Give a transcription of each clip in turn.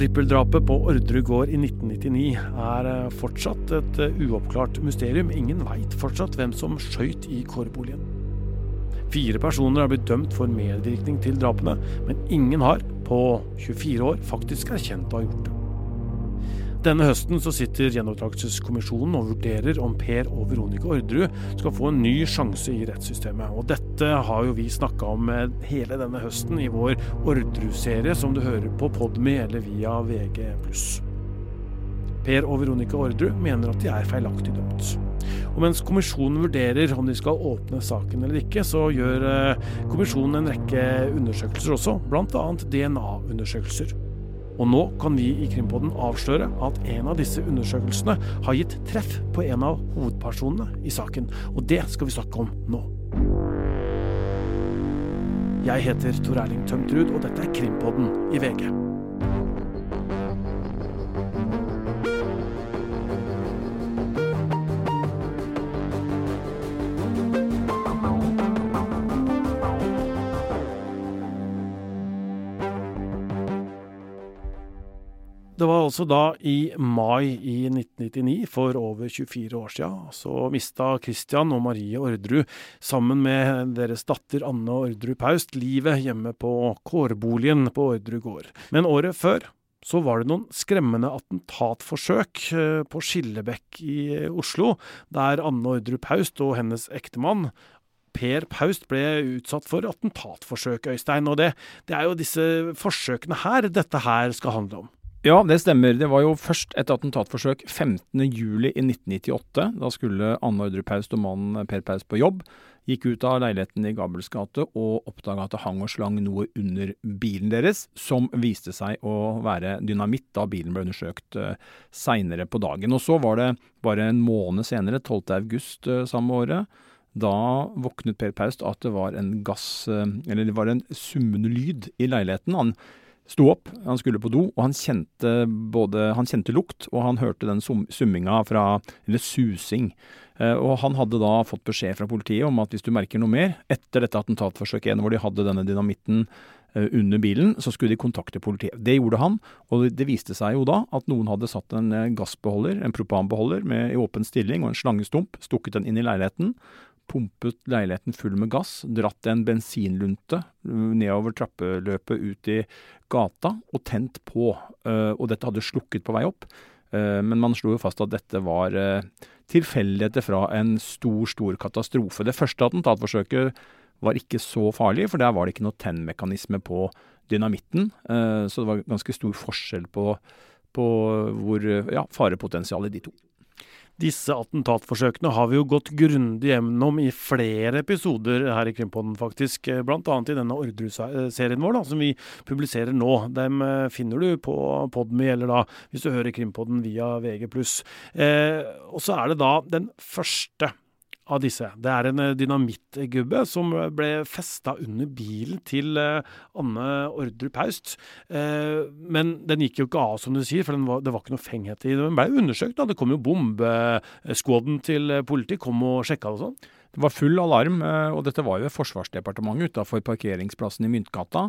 Trippeldrapet på Orderud gård i 1999 er eh, fortsatt et eh, uoppklart mysterium. Ingen veit fortsatt hvem som skøyt i kårboligen. Fire personer har blitt dømt for medvirkning til drapene, men ingen har, på 24 år, faktisk erkjent å ha gjort det. Denne høsten så sitter Gjenopptakelseskommisjonen og vurderer om Per og Veronica Orderud skal få en ny sjanse i rettssystemet. Og dette har jo vi snakka om hele denne høsten i vår Orderud-serie, som du hører på Podme eller via VG+. Per og Veronica Orderud mener at de er feilaktig dømt. Og mens kommisjonen vurderer om de skal åpne saken eller ikke, så gjør eh, kommisjonen en rekke undersøkelser også, bl.a. DNA-undersøkelser. Og nå kan vi i Krimpodden avsløre at en av disse undersøkelsene har gitt treff på en av hovedpersonene i saken. Og det skal vi snakke om nå. Jeg heter Tor Erling Tømtrud, og dette er Krimpodden i VG. Altså da i mai i 1999, for over 24 år siden, så mista Christian og Marie Orderud, sammen med deres datter Anne Orderud Paust, livet hjemme på kårboligen på Orderud gård. Men året før så var det noen skremmende attentatforsøk eh, på Skillebekk i Oslo, der Anne Orderud Paust og hennes ektemann Per Paust ble utsatt for attentatforsøk, Øystein. Og det, det er jo disse forsøkene her dette her skal handle om. Ja, det stemmer. Det var jo først et attentatforsøk 15.07.1998. Da skulle Anne Ordre Paust og mannen Per Paust på jobb. Gikk ut av leiligheten i Gabels gate og oppdaga at det hang og slang noe under bilen deres, som viste seg å være dynamitt da bilen ble undersøkt uh, seinere på dagen. Og så var det bare en måned senere, 12.8 uh, samme året, da våknet Per Paust at det var en gass, uh, eller det var en summende lyd i leiligheten. Han sto opp, han skulle på do, og han kjente både Han kjente lukt, og han hørte den summinga fra Eller susing. Eh, og han hadde da fått beskjed fra politiet om at hvis du merker noe mer, etter dette attentatforsøket hvor de hadde denne dynamitten eh, under bilen, så skulle de kontakte politiet. Det gjorde han, og det viste seg jo da at noen hadde satt en eh, gassbeholder, en propanbeholder, med, i åpen stilling og en slangestump, stukket den inn i leiligheten pumpet leiligheten full med gass, dratt en bensinlunte nedover trappeløpet ut i gata og tent på. Eh, og dette hadde slukket på vei opp. Eh, men man slo jo fast at dette var tilfeldigheter fra en stor, stor katastrofe. Det første attentatforsøket var ikke så farlig, for der var det ikke noe tennmekanisme på dynamitten. Så det var ganske stor forskjell på, på hvor ja, farepotensialet de to. Disse attentatforsøkene har vi jo gått grundig gjennom i flere episoder her i Krimpodden, faktisk. Blant annet i denne Orderud-serien vår, da, som vi publiserer nå. Dem eh, finner du på Podmy, eller da hvis du hører Krimpodden via VG+. Eh, og så er det da den første av disse. Det er en eh, dynamittgubbe som ble festa under bilen til eh, Anne Ordrup Paust. Eh, men den gikk jo ikke av, som du sier, for var, det var ikke noe fenghet i den. ble undersøkt. da. Det kom jo bombeskåden til politiet, kom og sjekka det og sånn. Det var full alarm, og dette var jo Forsvarsdepartementet utafor parkeringsplassen i Myntgata.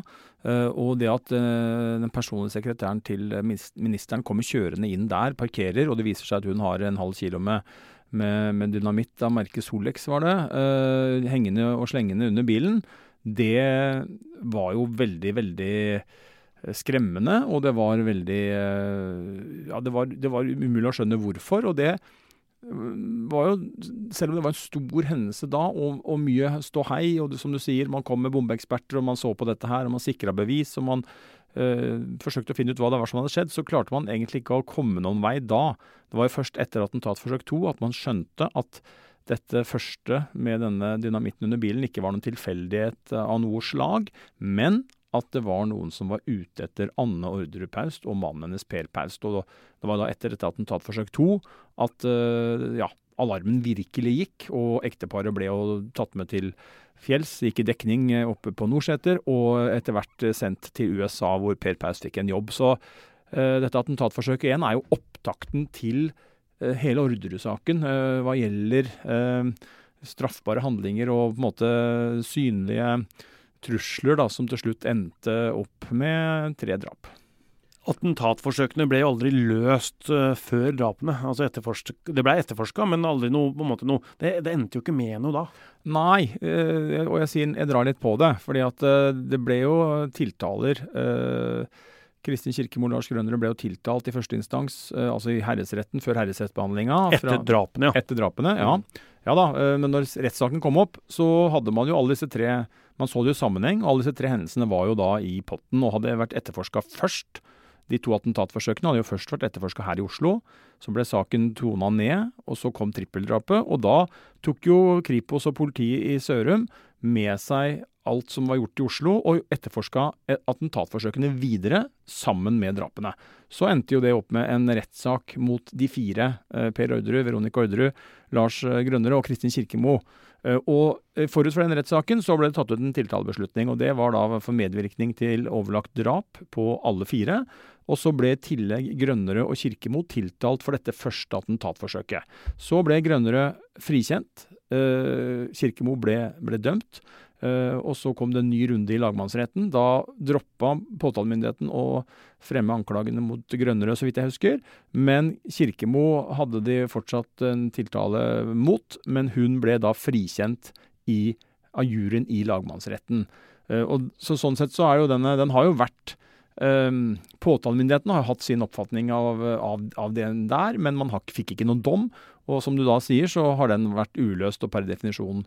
Og det at den personlige sekretæren til ministeren kommer kjørende inn der, parkerer, og det viser seg at hun har en halv kilo med med, med dynamitt av merket Solex, var det, uh, hengende og slengende under bilen, det var jo veldig, veldig eh, skremmende, og det var veldig uh, Ja, det var, det var, umulig å skjønne hvorfor, og det var jo Selv om det var en stor hendelse da, og, og mye ståhei, og det, som du sier, man kom med bombeeksperter, og man så på dette her, og man sikra bevis, og man eh, forsøkte å finne ut hva det var som hadde skjedd, så klarte man egentlig ikke å komme noen vei da. Det var jo først etter attentatforsøk to at man skjønte at dette første med denne dynamitten under bilen ikke var noen tilfeldighet av noe slag, men at det var noen som var ute etter Anne Orderud Paust og mannen hennes Per Paust. Og det var da etter dette attentatforsøk to at uh, ja, alarmen virkelig gikk, og ekteparet ble jo tatt med til fjells, gikk i dekning eh, oppe på Nordseter, og etter hvert eh, sendt til USA, hvor Per Paus fikk en jobb. Så uh, dette attentatforsøket igjen er jo opptakten til uh, hele Orderud-saken uh, hva gjelder straffbare handlinger og på en måte synlige trusler da, som til slutt endte opp med tre drap. Attentatforsøkene ble jo aldri løst uh, før drapene. Altså det ble etterforska, men aldri noe, på en måte noe det, det, endte jo ikke med noe da. Nei, uh, og jeg sier jeg drar litt på det. fordi at uh, det ble jo tiltaler. Kristin Kirkemo Lars Grønnerud ble jo tiltalt i første instans, altså i herresretten før herresrettsbehandlinga. Etter drapene, ja. Etter drapene, ja. Mm. Ja da, men når rettssaken kom opp, så hadde man jo alle disse tre Man så det jo i sammenheng. Alle disse tre hendelsene var jo da i potten og hadde vært etterforska først de to attentatforsøkene hadde jo først vært etterforska her i Oslo. Så ble saken tona ned, og så kom trippeldrapet. Og da tok jo Kripos og politiet i Sørum med seg alt som var gjort i Oslo, og etterforska attentatforsøkene videre sammen med drapene. Så endte jo det opp med en rettssak mot de fire, eh, Per Orderud, Veronica Orderud, Lars Grønnere og Kristin Kirkemo. Eh, og eh, Forut for den rettssaken så ble det tatt ut en tiltalebeslutning. og Det var da for medvirkning til overlagt drap på alle fire. Og så ble i tillegg Grønnere og Kirkemo tiltalt for dette første attentatforsøket. Så ble Grønnere frikjent. Eh, Kirkemo ble, ble dømt. Uh, og så kom det en ny runde i lagmannsretten. Da droppa påtalemyndigheten å fremme anklagene mot Grønnerød, så vidt jeg husker. Men Kirkemo hadde de fortsatt en tiltale mot, men hun ble da frikjent i, av juryen i lagmannsretten. Uh, og så Sånn sett så er jo denne Den har jo vært um, Påtalemyndigheten har hatt sin oppfatning av, av, av det der, men man har, fikk ikke noen dom. Og som du da sier, så har den vært uløst og per definisjon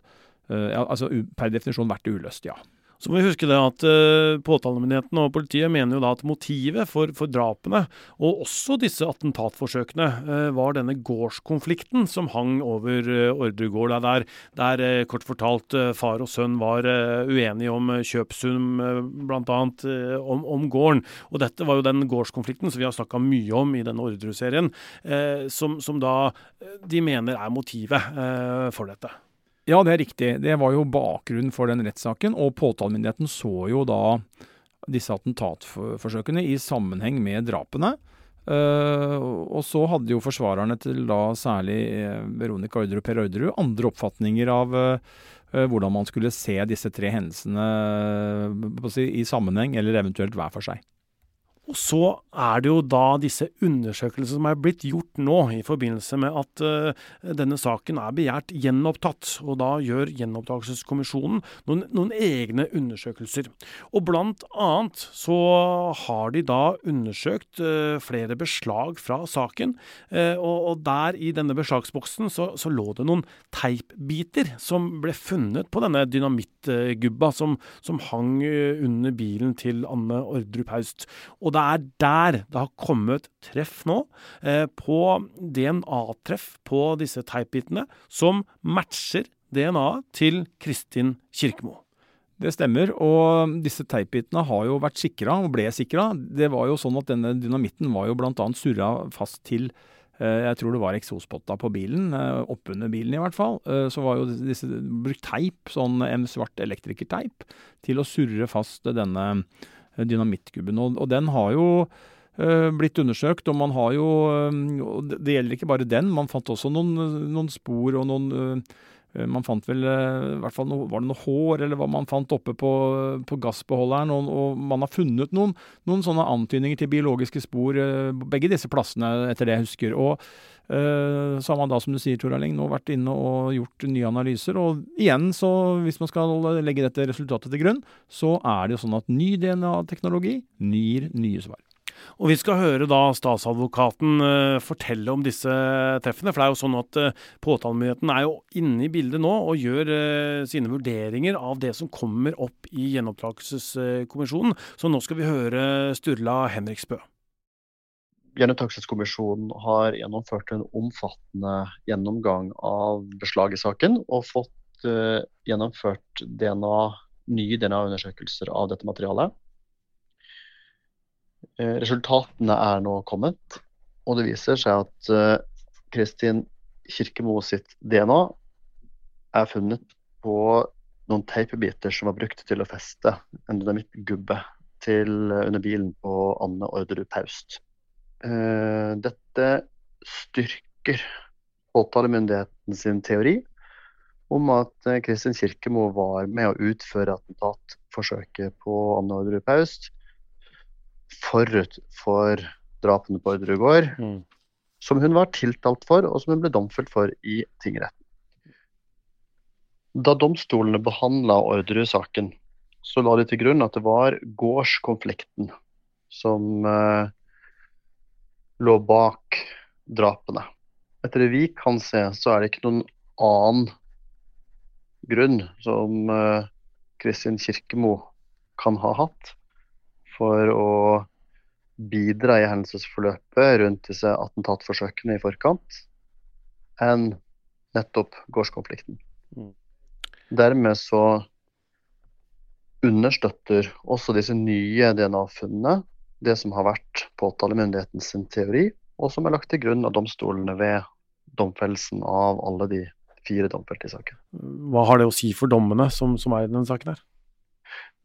uh, altså per definisjon vært uløst, ja. Så må vi huske det at uh, Påtalemyndigheten og politiet mener jo da at motivet for, for drapene, og også disse attentatforsøkene, uh, var denne gårdskonflikten som hang over uh, Ordregård. Der, der kort fortalt far og sønn var uenige om kjøpsum, bl.a. om, om gården. Og dette var jo den gårdskonflikten som vi har snakka mye om i denne Orderud-serien, som, som, da de mener er motivet for dette. Ja, det er riktig. Det var jo bakgrunnen for den rettssaken. Og påtalemyndigheten så jo da disse attentatforsøkene i sammenheng med drapene. Uh, og så hadde jo forsvarerne til da særlig uh, Veronica Orderud og Per Orderud andre oppfatninger av uh, hvordan man skulle se disse tre hendelsene uh, i sammenheng, eller eventuelt hver for seg. Og så er det jo da disse undersøkelsene som er blitt gjort nå, i forbindelse med at uh, denne saken er begjært gjenopptatt. Og da gjør Gjenopptakelseskommisjonen noen, noen, egne undersøkelser. Og blant annet så har de da undersøkt uh, flere beslag fra saken. Uh, og, og, der i denne beslagsboksen så, så, lå det noen teipbiter som ble funnet på denne dynamittgubba som, som hang under bilen til Anne Ordrup Haust. Og det er der det har kommet treff nå, eh, på DNA-treff på disse teipbitene, som matcher DNA-et til Kristin Kirkemo. Det stemmer, og disse teipbitene har jo vært sikra, og ble sikra. Det var jo sånn at denne dynamitten var jo bl.a. surra fast til eh, jeg tror det var eksospotta på bilen, eh, oppunder bilen i hvert fall. Eh, så var jo disse brukt teip, sånn en svart elektrikerteip, til å surre fast denne dynamittgubben. Og, og den har jo uh, blitt undersøkt, og man har jo uh, Det gjelder ikke bare den, man fant også noen, noen spor og noen uh, man fant vel i hvert fall noe, Var det noe hår, eller hva man fant oppe på, på gassbeholderen? Og, og, man har funnet noen, noen, sånne antydninger til biologiske spor begge disse plassene, etter det jeg husker. Og så har man da, som du sier, Tor Erling, nå vært inne og gjort nye analyser. Og igjen, så hvis man skal legge dette resultatet til grunn, så er det jo sånn at ny DNA-teknologi gir nye svar. Og vi skal høre da statsadvokaten uh, fortelle om disse treffene. For det er jo sånn at uh, påtalemyndigheten er jo inne i bildet nå og gjør sine vurderinger av det som kommer opp i gjenopptakelseskommisjonen. Så nå skal vi høre Sturla Henriksbø. Gjenopptakelseskommisjonen har gjennomført en omfattende gjennomgang av beslag i saken, og fått uh, gjennomført DNA, nye DNA-undersøkelser av dette materialet. Uh, resultatene er nå kommet, og det viser seg at uh, Kristin Kirkemo sitt DNA er funnet på noen teipebiter som var brukt til å feste en dynamittgubbe til under bilen på Anne Orderud Paust. Eh, dette styrker påtalemyndigheten sin teori om at eh, Kristin Kirkemo var med å utføre attentatforsøket på Anne Orderud Paust. forut for drapene på Orderud mm. som hun var tiltalt for, og som hun ble domfelt for i tingretten. Da domstolene behandla Orderud-saken, så la de til grunn at det var gårdskonflikten som eh, lå bak drapene. Etter det vi kan se, så er det ikke noen annen grunn som eh, Kristin Kirkemo kan ha hatt for å bidra i hendelsesforløpet rundt disse attentatforsøkene i forkant, enn nettopp gårdskonflikten. Mm. Dermed så understøtter også disse nye DNA-funnene det som har vært påtalemyndighetens teori, og som er lagt til grunn av domstolene ved domfellelsen av alle de fire domfelte i saken. Hva har det å si for dommene som, som er i denne saken her?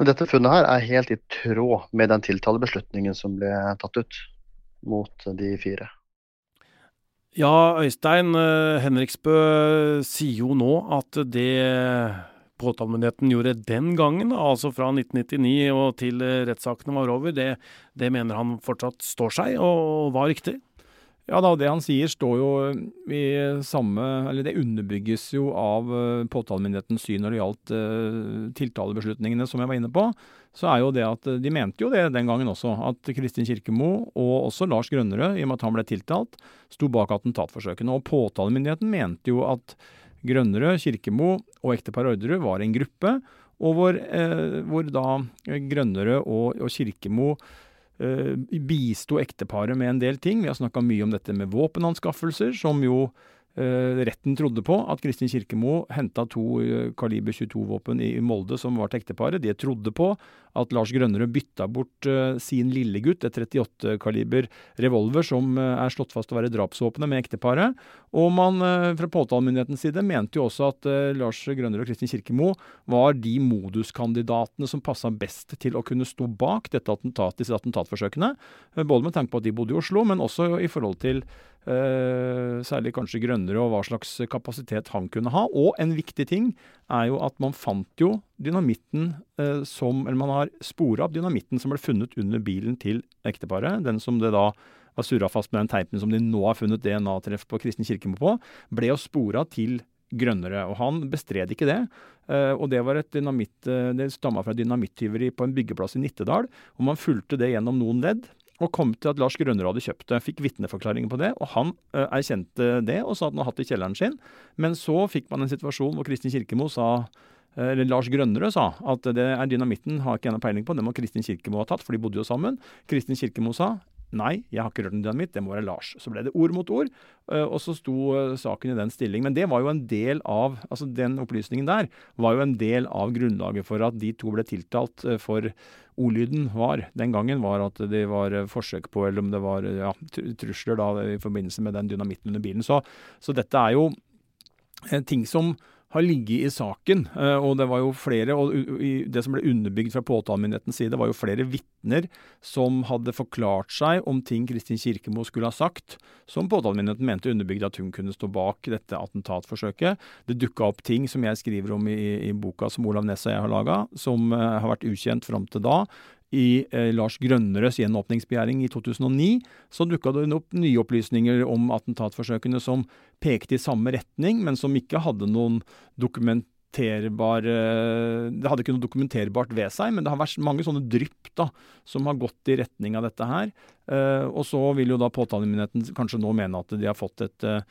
Men dette funnet her er helt i tråd med den tiltalebeslutningen som ble tatt ut mot de fire. Ja, Øystein eh, Henriksbø sier jo nå at det påtalemyndigheten gjorde den gangen, altså fra 1999 og til rettssakene var over, det, det mener han fortsatt står seg og var riktig? Ja da, det han sier står jo i samme Eller det underbygges jo av uh, påtalemyndighetens syn når det gjaldt tiltalebeslutningene som jeg var inne på. Så er jo det at de mente jo det den gangen også, at Kristin Kirkemo og også Lars Grønnerød, i og med at han ble tiltalt, sto bak attentatforsøkene. Og påtalemyndigheten mente jo at Grønnerød, Kirkemo og ekteparet Orderud var en gruppe, og hvor, hvor da Grønnerød og, og Kirkemo Eh, bisto ekteparet med en del ting. Vi har snakka mye om dette med våpenanskaffelser, som jo Eh, retten trodde på at Kristin Kirkemo henta to eh, kaliber 22-våpen i Molde som var til ekteparet. De trodde på at Lars Grønnerød bytta bort uh, sin lillegutt, et 38-kaliber revolver som er slått fast å være drapsvåpenet, med ekteparet. Og man fra påtalemyndighetens side mente jo også at Lars Grønnerød og Kristin Kirkemo var de moduskandidatene som passa best til å kunne stå bak attentat, disse attentatforsøkene. både med tanke på at de bodde i Oslo, men også i forhold til særlig kanskje grønnere, og hva slags kapasitet han kunne ha. Og en viktig ting er jo at man fant jo dynamitten uh, som Eller man har spora opp dynamitten som ble funnet under bilen til ekteparet. Den som det da var surra fast med den teipen som de nå har funnet DNA-treff på Kristen Kirkemo på, ble jo spora til grønnere. Og han bestred ikke det. Uh, og det var et dynamitt, det stamma fra dynamittyveri på en byggeplass i Nittedal. Og man fulgte det gjennom noen ledd og kom til at Lars Grønnerud hadde kjøpt det. Fikk vitneforklaringer på det, og han uh, erkjente det og sa at han hadde hatt det i kjelleren sin. Men så fikk man en situasjon hvor Kristin Kirkemo sa eh, eller Lars Grønnerød sa at det er dynamitten har ikke jeg peiling på, det må Kristin Kirkemo ha tatt, for de bodde jo sammen. Kristin Kirkemo sa Nei, jeg har ikke rørt en dynamitt, det må være Lars. Så ble det ord mot ord, eh, og så sto eh, saken i den stilling. Men det var jo en del av altså den opplysningen der var jo en del av grunnlaget for at de to ble tiltalt eh, for ordlyden var den gangen var at det var forsøk på, eller om det var ja, trusler da i forbindelse med den dynamitten under bilen. Så, så dette er jo ting som har ligget i saken. Eh, og det var jo flere, og det som ble underbygd fra påtalemyndighetens side, var jo flere vitner som hadde forklart seg om ting Kristin Kirkemo skulle ha sagt, som påtalemyndigheten mente underbygde at hun kunne stå bak dette attentatforsøket. Det dukka opp ting som jeg skriver om i, i boka som Olav Nessa og jeg har laga, som uh, har vært ukjent fram til da i eh, Lars Grønnerøds gjenåpningsbegjæring i 2009, så dukka det opp nye opplysninger om attentatforsøkene som pekte i samme retning, men som ikke hadde noen dokument Det hadde ikke noe dokumenterbart ved seg, men det har vært mange sånne drypp da, som har gått i retning av dette her. Eh, og så vil jo da påtalemyndigheten kanskje nå mene at de har fått et eh,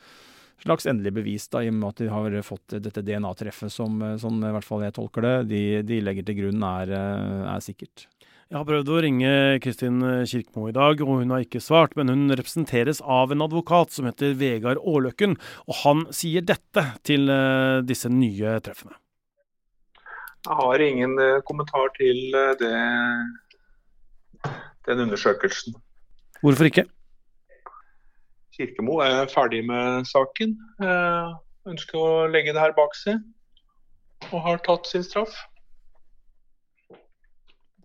slags endelig bevis, da, i og med at de har fått dette DNA-treffet som, som i hvert fall jeg tolker det, de, de legger til grunn er, er sikkert. Jeg har prøvd å ringe Kristin Kirkemo i dag, og hun har ikke svart. Men hun representeres av en advokat som heter Vegard Aarløkken, og han sier dette til eh, disse nye treffene. Jeg har ingen eh, kommentar til eh, det, den undersøkelsen. Hvorfor ikke? Kirkemo er ferdig med saken. Ønsker å legge det her bak seg, og har tatt sin straff.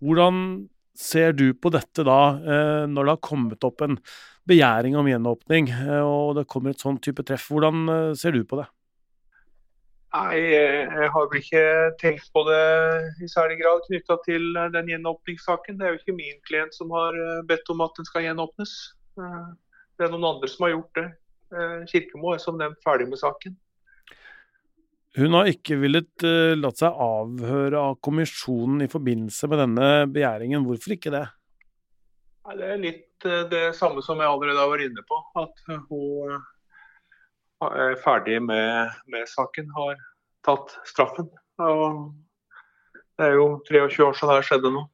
Hvordan ser du på dette da, eh, når det har kommet opp en begjæring om gjenåpning, eh, og det kommer et sånn type treff? Hvordan eh, ser du på det? Nei, jeg har vel ikke tenkt på det i særlig grad knytta til den gjenåpningssaken. Det er jo ikke min klient som har bedt om at den skal gjenåpnes. Det er noen andre som har gjort det. Kirkemo er som nevnt ferdig med saken. Hun har ikke villet uh, latt seg avhøre av kommisjonen i forbindelse med denne begjæringen. Hvorfor ikke det? Nei, det er litt uh, det samme som jeg allerede har vært inne på. At hun uh, er ferdig med, med, saken, har tatt straffen. Og det er jo 23 år siden det skjedde nå.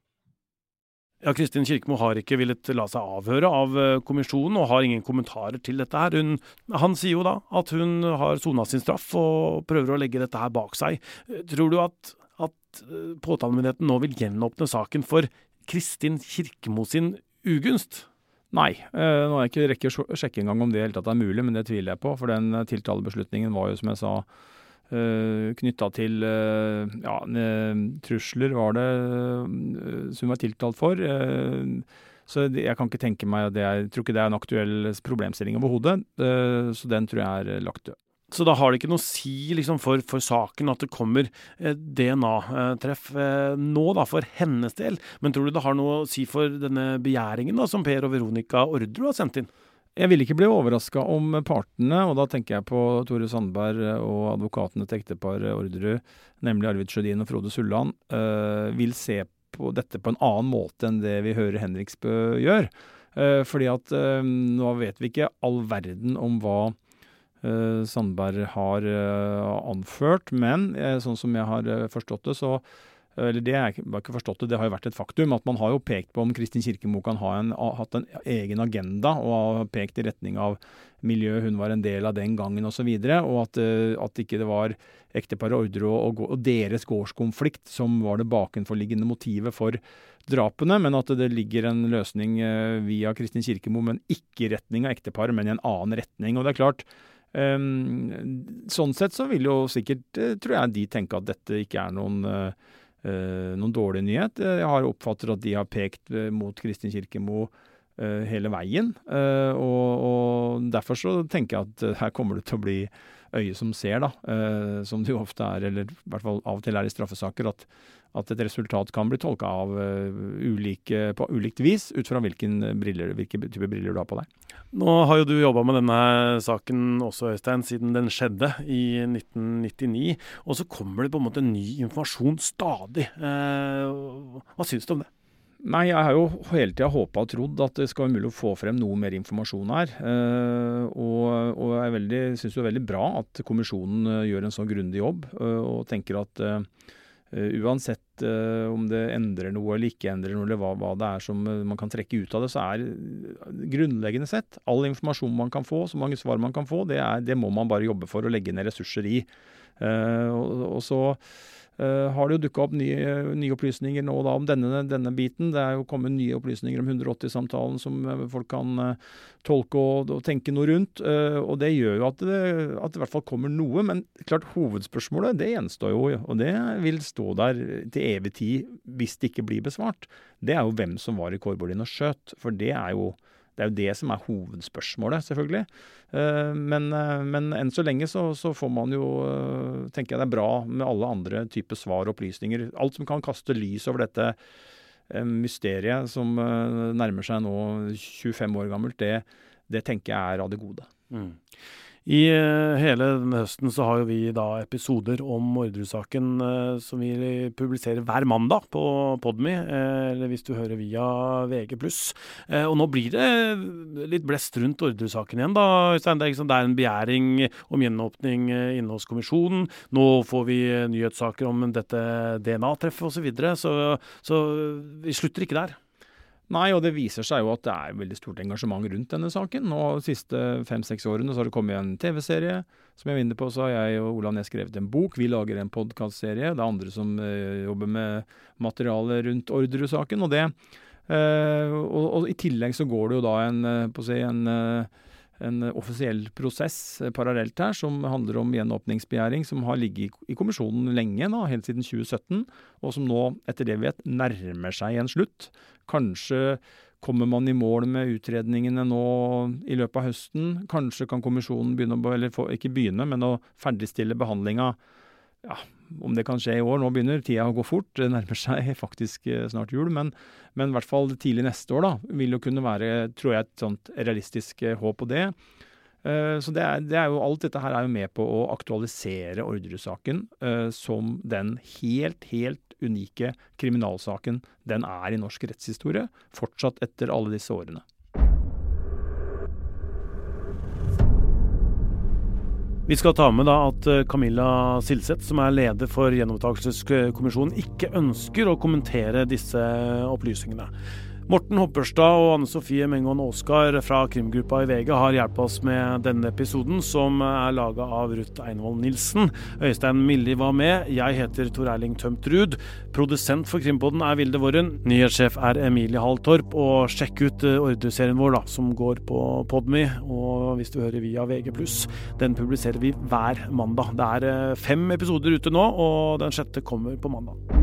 Ja, Kristin Kirkemo har ikke villet la seg avhøre av eh, kommisjonen, og har ingen kommentarer til dette her. Hun, han sier jo da at hun har sona sin straff og prøver å legge dette her bak seg. Tror du at, at eh, påtalemyndigheten nå vil gjenåpne saken for Kristin Kirkemo sin ugunst? Nei. Eh, nå har jeg ikke rekke å sjekke engang om det helt tatt er mulig, men det tviler jeg på. For den tiltalebeslutningen var jo, som jeg sa, knytta til uh, ja, trusler, var det som var tiltalt for. Så jeg kan ikke tenke meg at det er, tror ikke det er en aktuell problemstilling overhodet. så den tror jeg er lagt død. Så da har det ikke noe å si liksom, for, for, saken at det kommer DNA-treff nå, da, for hennes del. Men tror du det har noe å si for denne begjæringen da, som Per og Veronica Orderud har sendt inn? Jeg vil ikke bli overraska om partene, og da tenker jeg på Tore Sandberg og advokatene til ekteparet Orderud, nemlig Arvid Sjødin og Frode Sulland, øh, vil se på dette på en annen måte enn det vi hører Henriksbø gjør. Fordi at nå vet vi ikke all verden om hva Sandberg har anført, men sånn som jeg har forstått det, så eller det har jeg ikke forstått det, det har jo vært et faktum. At man har jo pekt på om Kristin Kirkemo kan ha en, hatt en egen agenda, og har pekt i retning av miljøet hun var en del av den gangen osv. Og, så videre, og at, uh, at ikke det var ekteparet Ordre og, og, deres gårdskonflikt som var det bakenforliggende motivet for drapene, men at det ligger en løsning uh, via Kristin Kirkemo, men ikke i retning av ekteparet, men i en annen retning. Og det er klart, um, sånn sett så vil jo sikkert, uh, tror jeg, de tenke at dette ikke er noen Eh, noen dårlig nyhet. Eh, jeg har oppfatter at de har pekt eh, mot Kristin Kirkemo hele veien. Og, og, derfor så tenker jeg at her kommer det til å bli øyet som ser, da. Som det jo ofte er, eller i hvert fall av og til er i straffesaker, at, at et resultat kan bli tolka av ulike, på ulikt vis ut fra hvilken briller, hvilke type briller du har på deg. Nå har jo du jobba med denne saken også, Øystein, siden den skjedde i 1999. Og så kommer det på en måte ny informasjon stadig. Eh, hva syns du om det? Nei, jeg har jo hele tida håpa og trodd at det skal være mulig å få frem noe mer informasjon her. Eh, og, og jeg syns det er veldig bra at kommisjonen eh, gjør en så grundig jobb, eh, og tenker at eh, uansett uh, om det endrer noe eller ikke endrer noe, eller hva, hva, det er som uh, man kan trekke ut av det, så er grunnleggende sett all informasjon man kan få, så mange svar man kan få, det, er, det må man bare jobbe for å legge ned ressurser i. og, og så har det jo dukka opp nye, nye, opplysninger nå da om denne, denne, biten. Det er jo kommet nye opplysninger om 180-samtalen som uh, folk kan uh, tolke og, og, tenke noe rundt. og det gjør jo at det, at det, i hvert fall kommer noe. Men klart hovedspørsmålet det gjenstår jo, og det vil stå der til evig tid hvis det ikke blir besvart. Det er jo hvem som var i kårbolien og skjøt. For det er jo det er jo det som er hovedspørsmålet, selvfølgelig. Eh, men, eh, men enn så lenge så, så, får man jo eh, tenker jeg det er bra med alle andre typer svar og opplysninger. Alt som kan kaste lys over dette mysteriet som nærmer seg nå 25 år gammelt, det, det tenker jeg er av det gode. Mm. I uh, hele denne høsten så har jo vi da episoder om Orderud-saken uh, som vi publiserer hver mandag på Podme, uh, eller hvis du hører via VG+. og nå blir det litt blest rundt Orderud-saken igjen, da. Øystein. Det, det er en begjæring om gjenåpning inne hos kommisjonen. Nå får vi nyhetssaker om dette DNA-treffet osv. Så, videre, så Så vi slutter ikke der. Nei, og det viser seg jo at det er veldig stort engasjement rundt denne saken. Nå De siste fem-seks årene så har det kommet en TV-serie. Som jeg vinner på, så har jeg og Olav Næss skrevet en bok. Vi lager en podkastserie. Det er andre som uh, jobber med materiale rundt Orderud-saken. Og det uh, og, og, i tillegg så går det jo da en, uh, på å si, en en offisiell prosess parallelt her som handler om gjenåpningsbegjæring, som har ligget i kommisjonen lenge, da, helt siden 2017, og som nå, etter det vi vet, nærmer seg en slutt. Kanskje kommer man i mål med utredningene nå i løpet av høsten. Kanskje kan kommisjonen begynne, eller ikke begynne, men å ferdigstille behandlinga ja, om det kan skje i år, nå begynner tida å gå fort. Det nærmer seg faktisk eh, snart jul. Men, men i hvert fall tidlig neste år da, vil jo kunne være, tror jeg, et sånt realistisk eh, håp på det. Eh, så det er, det er, jo, alt dette her er jo med på å aktualisere Orderud-saken som den helt, helt unike kriminalsaken den er i norsk rettshistorie, fortsatt etter alle disse årene. Vi skal ta med da at eh, Camilla Silseth, som er leder for Gjenopptakelseskommisjonen, ikke ønsker å kommentere disse opplysningene. Morten Hopperstad og Anne Sofie Mengon Aasgard fra krimgruppa i VG har hjulpet oss med denne episoden, som er laga av Ruth Einvoll Nilsen. Øystein Milli var med. Jeg heter Tor Erling Tømt Ruud. Produsent for Krimpodden er Vilde Worren. Nyhetssjef er Emilie Halltorp. Og sjekk ut eh, ordreserien vår, da, som går på Podmy, Og hvis du hører via VG+, den publiserer vi hver mandag. Det er eh, fem episoder ute nå, og den sjette kommer på mandag.